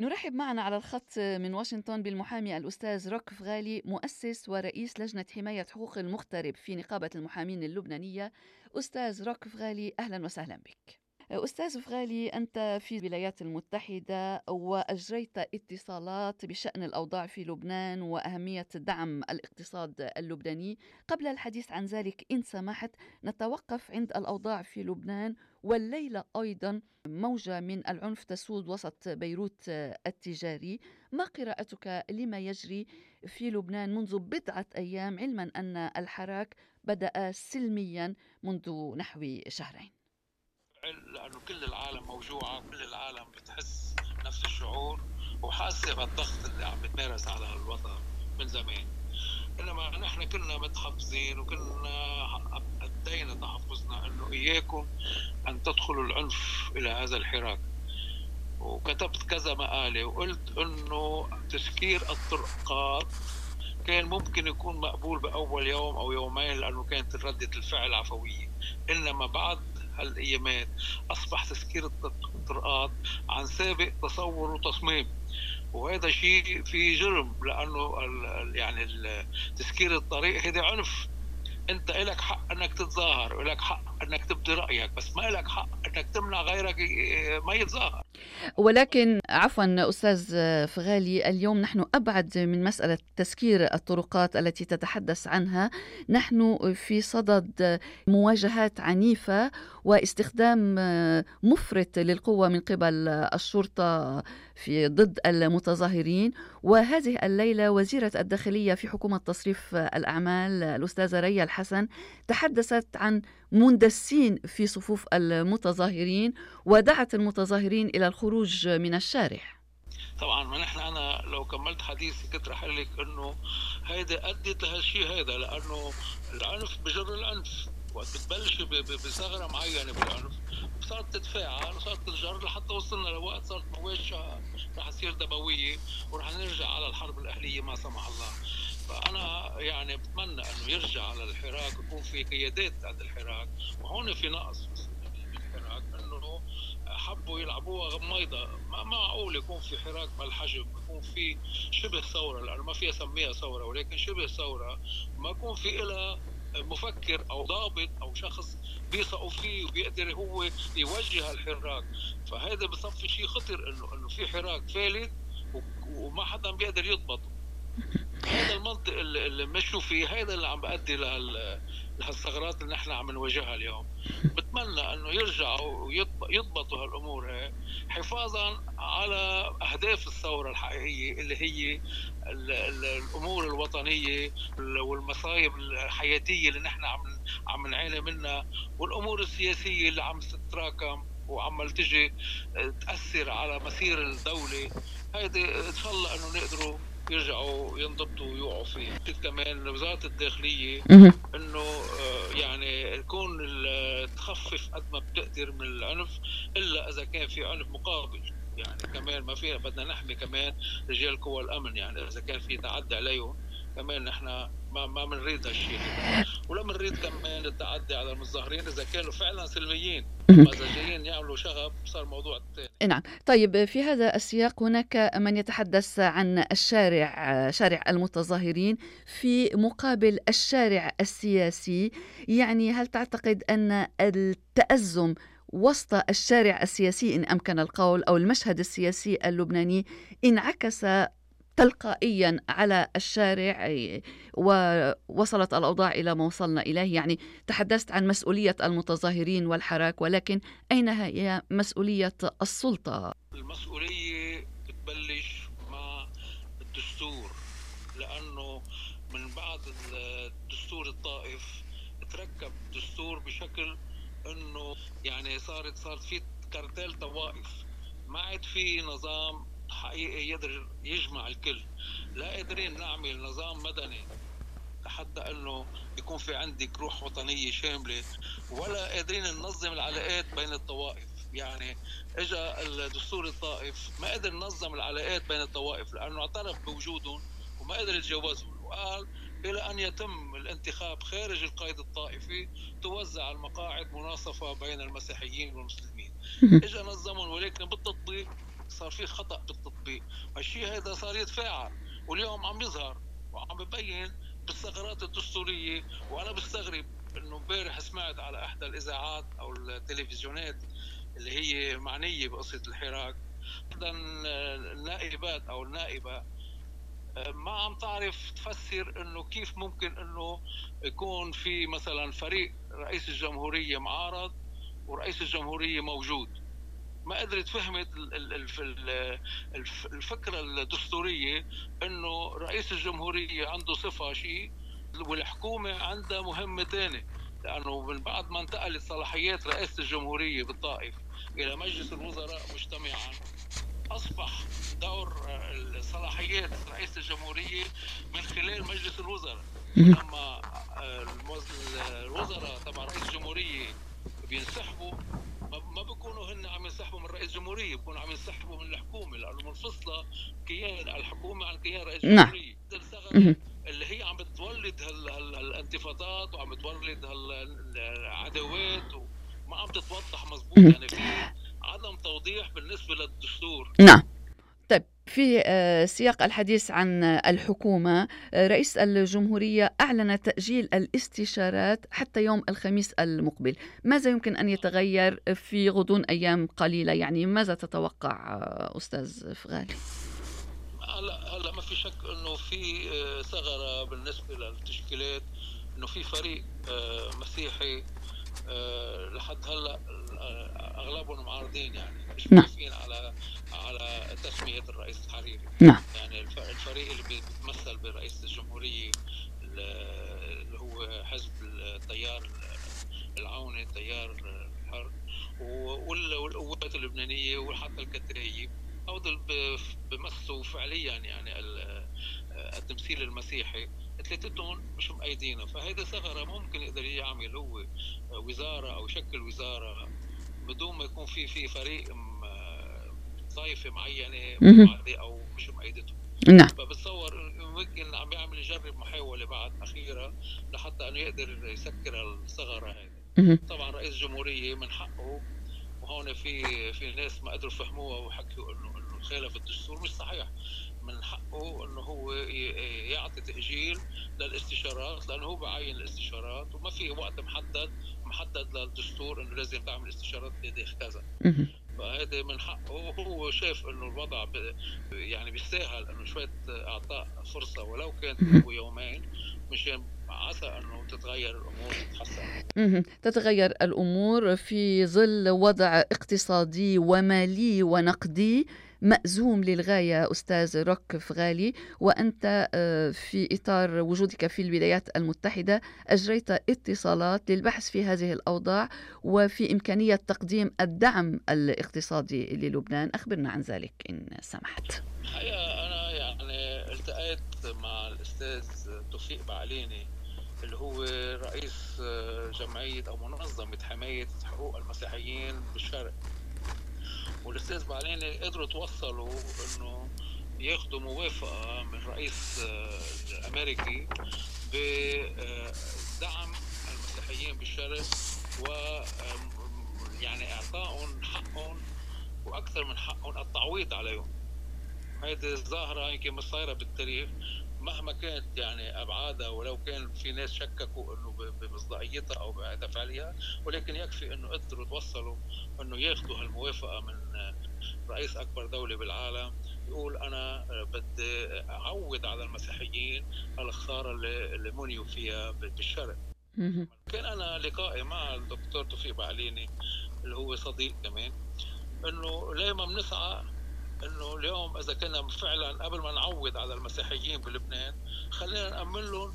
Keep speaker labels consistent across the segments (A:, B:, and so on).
A: نرحب معنا على الخط من واشنطن بالمحامي الأستاذ روك فغالي مؤسس ورئيس لجنة حماية حقوق المغترب في نقابة المحامين اللبنانية. أستاذ روك فغالي أهلا وسهلا بك. أستاذ فغالي أنت في الولايات المتحدة وأجريت اتصالات بشأن الأوضاع في لبنان وأهمية دعم الاقتصاد اللبناني. قبل الحديث عن ذلك إن سمحت نتوقف عند الأوضاع في لبنان والليلة أيضا موجة من العنف تسود وسط بيروت التجاري. ما قراءتك لما يجري في لبنان منذ بضعة أيام علما أن الحراك بدأ سلميا منذ نحو شهرين؟
B: لأنه كل العالم موجوعة كل العالم بتحس نفس الشعور وحاسة بالضغط اللي عم بتمارس على الوطن من زمان. إنما نحن كلنا متحفظين وكلنا أدينا تحفظنا إنه إياكم أن تدخلوا العنف إلى هذا الحراك. وكتبت كذا مقالة وقلت إنه تسكير الطرقات كان ممكن يكون مقبول بأول يوم أو يومين لأنه كانت ردة الفعل عفوية. إنما بعد هالايامات أصبح تسكير الطرقات عن سابق تصور وتصميم. وهذا شيء في جرم لأنه يعني تسكير الطريق هذا عنف. أنت لك حق إنك تتظاهر ولك حق إنك تبدي رأيك بس ما لك حق إنك تمنع غيرك ما يتظاهر.
A: ولكن عفوا أستاذ فغالي اليوم نحن أبعد من مسألة تسكير الطرقات التي تتحدث عنها. نحن في صدد مواجهات عنيفة واستخدام مفرط للقوة من قبل الشرطة في ضد المتظاهرين. وهذه الليلة وزيرة الداخلية في حكومة تصريف الأعمال الأستاذة ريا الحسن تحدثت عن مندسين في صفوف المتظاهرين ودعت المتظاهرين إلى الخروج من الشارع.
B: طبعا ما نحن أنا لو كملت حديثي كنت رح لك إنه هيدا أدت لهالشيء هذا لأنه العنف بجر العنف وقت بتبلش بثغرة معينة بالعنف صارت تتفاعل وصارت تنجر لحتى وصلنا لوقت صارت مواجهه رح تصير دموية ورح نرجع على الحرب الأهلية ما سمح الله. فأنا يعني بتمنى أنه يرجع على الحراك يكون في قيادات عند الحراك. وهون في نقص الحراك أنه حبوا يلعبوها غميضة ما معقول يكون في حراك بهالحجم يكون في شبه ثورة لأنه ما فيها سميها ثورة ولكن شبه ثورة. ما يكون في إلها مفكر أو ضابط أو شخص بيثقوا فيه وبيقدر هو يوجه الحراك. فهذا بصفي شيء خطر انه أنه في حراك فالت وما حدا بيقدر يضبطه. هذا المنطق اللي مشوا فيه هذا اللي عم بأدي لهالثغرات اللي نحن عم نواجهها اليوم. بتمنى إنه يرجعوا ويضبطوا هالأمور هي حفاظا على أهداف الثورة الحقيقية اللي هي الأمور الوطنية والمصايب الحياتية اللي نحن عم عم نعاني منها والأمور السياسية اللي عم تتراكم وعمال تجي تأثر على مسير الدولة. هيدي إن شاء الله إنه نقدروا يرجعوا ينضبطوا ويوقعوا فيه. كمان وزارة الداخلية إنه آه، يعني تكون تخفف قد ما بتقدر من العنف إلا إذا كان في عنف مقابل. يعني كمان ما فينا بدنا نحمي كمان رجال قوى الأمن. يعني إذا كان في تعدي عليهم كمان نحن ما ما بنريد هالشيء. ولا بنريد كمان التعدي على المتظاهرين إذا كانوا فعلا سلميين. اذا جايين يعملوا شغب صار موضوع ثاني
A: نعم. طيب في هذا السياق هناك من يتحدث عن الشارع شارع المتظاهرين في مقابل الشارع السياسي. يعني هل تعتقد أن التأزم وسط الشارع السياسي إن أمكن القول أو المشهد السياسي اللبناني انعكس تلقائيا على الشارع ووصلت الأوضاع إلى ما وصلنا إليه. يعني تحدثت عن مسؤولية المتظاهرين والحراك ولكن أين هي مسؤولية السلطة؟
B: المسؤولية بتبلش مع الدستور لأنه من بعد الدستور الطائف تركب الدستور بشكل إنه يعني صارت صارت في كارتيل طوائف. ما عاد في نظام حقيقي يقدر يجمع الكل. لا قادرين نعمل نظام مدني حتى إنه يكون في عندك روح وطنية شاملة ولا قادرين ننظم العلاقات بين الطوائف. يعني اجى الدستور الطائف ما قدر نظم العلاقات بين الطوائف لأنه اعترف بوجودهم وما قدر يتجاوزهم. وقال إلى أن يتم الانتخاب خارج القيد الطائفي توزع المقاعد مناصفة بين المسيحيين والمسلمين. اجى نظمهم ولكن بالتطبيق صار في خطأ بالتطبيق هالشيء هذا صار يتفاعل. واليوم عم يظهر وعم ببين بالثغرات الدستورية وأنا بستغرب إنه امبارح سمعت على إحدى الإذاعات أو التلفزيونات اللي هي معنية بقصة الحراك. احدى النائبات أو النائبة ما عم تعرف تفسر إنه كيف ممكن إنه يكون في مثلا فريق رئيس الجمهورية معارض ورئيس الجمهورية موجود. ما قدرت فهمت الفكرة الدستورية إنه رئيس الجمهورية عنده صفة شيء والحكومة عندها مهمة ثانية لأنه من بعد ما انتقلت صلاحيات رئاسه الجمهورية بالطائف إلى مجلس الوزراء مجتمعا أصبح دور صلاحيات رئيس الجمهورية من خلال مجلس الوزراء. لما الوزراء تبع رئيس الجمهورية بينسحبوا ما بيكونوا هن عم ينسحبوا من بيكونوا عم ينسحبوا من الحكومة لأنه منفصله كيان الحكومة عن كيان رئيس
A: نعم.
B: الجمهوريه اللي هي عم بتولد هالانتفاضات وعم بتولد هالعداوات وما عم تتوضح مزبوط. يعني في عدم توضيح بالنسبة للدستور.
A: نعم. في آه، سياق الحديث عن الحكومة آه، رئيس الجمهورية أعلن تأجيل الاستشارات حتى يوم الخميس المقبل. ماذا يمكن أن يتغير في غضون أيام قليلة؟ يعني ماذا تتوقع آه، أستاذ فغالي؟
B: هلا هلا ما في شك إنه في ثغرة بالنسبة للتشكيلات إنه في فريق مسيحي لحد هلا أغلبهم معارضين يعني مش نعم. موافقين على على تسمية الرئيس الحريري.
A: نعم.
B: يعني الفريق اللي بيتمثل برئيس الجمهورية اللي هو حزب التيار العوني التيار الحر والقوات اللبنانية وحتى الكتريه هودول بمثلوا فعليا يعني التمثيل المسيحي ثلاثتهم مش مأيدينه فهيدي ثغرة ممكن يقدر يعمل هو وزارة أو يشكل وزارة بدون ما يكون في في فريق طائفه معينة أو مش مؤيدته
A: نعم.
B: فبتصور ممكن عم يعمل يجرب محاولة بعد اخيره لحتى إنه يقدر يسكر الثغرة هذه طبعا رئيس الجمهوريه من حقه وهون في في ناس ما قدروا يفهموها وحكوا إنه إنه خالف الدستور مش صحيح. من حقه إنه هو يعطي تأجيل للاستشارات لأنه هو بعين الاستشارات وما في وقت محدد محدد للدستور إنه لازم تعمل استشارات بتاريخ كذا. فهذا من حقه. هو شايف إنه الوضع يعني بيستاهل إنه شوية إعطاء فرصة ولو كانت يومين مشان عسى إنه تتغير الأمور وتتحسن.
A: تتغير الأمور في ظل وضع اقتصادي ومالي ونقدي. مأزوم للغاية أستاذ روك فغالي. وأنت آه، في إطار وجودك في الولايات المتحدة أجريت اتصالات للبحث في هذه الأوضاع وفي إمكانية تقديم الدعم الاقتصادي للبنان. أخبرنا عن ذلك إن سمحت.
B: الحقيقة أنا يعني التقيت مع الأستاذ توفيق بعليني اللي هو رئيس آه، جمعية أو منظمة حماية حقوق المسيحيين بالشرق. والأستاذ بعليني قدروا توصلوا إنه ياخذوا موافقة من الرئيس آه، الامريكي بدعم المسيحيين بالشرق و يعني إعطائهم حقهم وأكثر من حقهم التعويض عليهم. هذه الظاهرة يمكن مش صايرة بالتاريخ مهما كانت يعني أبعادها ولو كان في ناس شككوا إنه بمصداقيتها أو بفعلها ولكن يكفي إنه قدروا توصلوا إنه ياخذوا هالموافقة من رئيس أكبر دولة بالعالم يقول أنا بدي أعوض على المسيحيين الخسارة اللي, اللي منيوا فيها بالشرق. كان أنا لقائي مع الدكتور توفيق بعليني اللي هو صديق كمان إنه ليه ما بنسعى إنه اليوم إذا كنا فعلا قبل ما نعوض على المسيحيين بلبنان خلينا نأمن لهم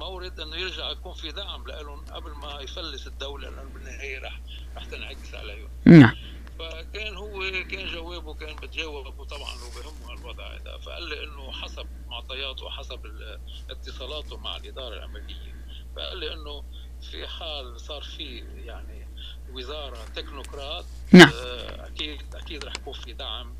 B: مورد انه يرجع يكون في دعم لهم قبل ما يفلس الدولة لأنه بالنهاية رح رح تنعكس عليهم.
A: نعم.
B: فكان هو كان جوابه كان بتجاوب وطبعا هو بهمه الوضع هذا فقال لي إنه حسب معطياته وحسب اتصالاته مع الإدارة الأمريكية فقال لي إنه في حال صار في يعني وزارة تكنوقراط
A: نعم.
B: آه، أكيد أكيد رح يكون في دعم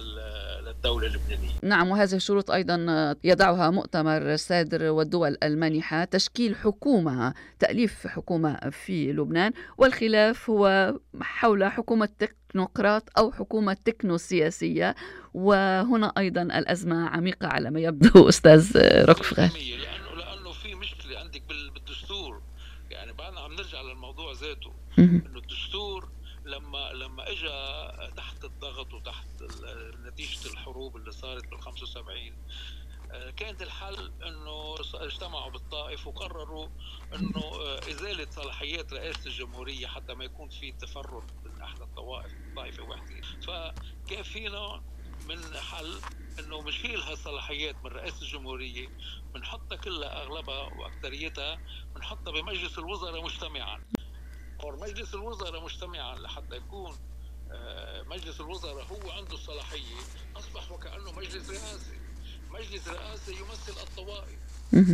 B: للدولة اللبنانية.
A: نعم وهذه الشروط أيضا يضعها مؤتمر سادر والدول المانحة تشكيل حكومة تأليف حكومة في لبنان والخلاف هو حول حكومة تكنوقراط أو حكومة تكنو سياسية وهنا أيضا الأزمة عميقة على ما يبدو أستاذ ركفغان
B: لأنه لأنه في مشكلة عندك بالدستور. يعني بعدنا عم نرجع للموضوع ذاته.
A: إنه
B: الدستور لما لما اجى تحت الضغط وتحت نتيجة الحروب اللي صارت بال 75 آه، كانت الحل إنه اجتمعوا بالطائف وقرروا إنه آه، إزالة صلاحيات رئاسة الجمهورية حتى ما يكون في تفرد من أحد الطوائف طائفه واحدة فكان فينا من حل إنه بنشيل هالصلاحيات من رئاسة الجمهورية بنحطها كلها أغلبها وأكثريتها بنحطها بمجلس الوزراء مجتمعا. مجلس الوزراء مجتمعا لحتى يكون آه، مجلس الوزراء هو عنده الصلاحية. أصبح وكأنه مجلس رئاسي. مجلس رئاسي يمثل الطوائف.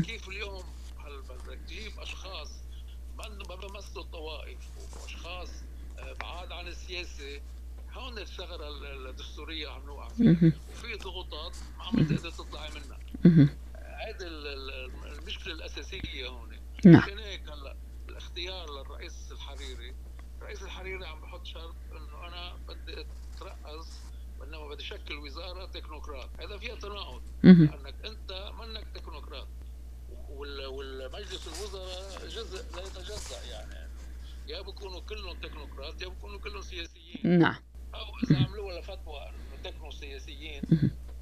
B: كيف اليوم؟ هل بدك تجيب أشخاص ما بيمثلوا الطوائف وأشخاص آه، بعاد عن السياسة؟ هون الثغرة الدستورية عم نوقع فيها. وفي ضغوطات ما عم تقدر تطلعي منها. هذه المشكلة الأساسية هون.
A: نعم.
B: هيك هلا الاختيار للرئيس الحريري. الرئيس الحريري عم بحط شرط إنه أنا بدي أترأس وإنما بدي شكل وزارة تكنوقراط. هذا فيها تناقض. لأنك أنت منك تكنوقراط. والمجلس الوزراء جزء لا يتجزأ يعني. يا بكونوا كلهم تكنوقراط يا بكونوا كلهم سياسيين.
A: نعم.
B: أو إذا عملوا لها فتوى إنه تكنو سياسيين.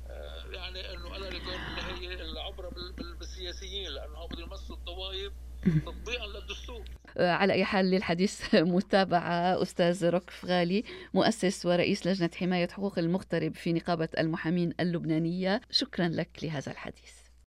B: آه، يعني إنه أنا اللي هي العبره بالسياسيين لأنه بده يمثلوا الطوائف تطبيقا للدستور.
A: على أي حال للحديث. متابعة أستاذ ركف غالي مؤسس ورئيس لجنة حماية حقوق المغترب في نقابة المحامين اللبنانية. شكرا لك لهذا الحديث.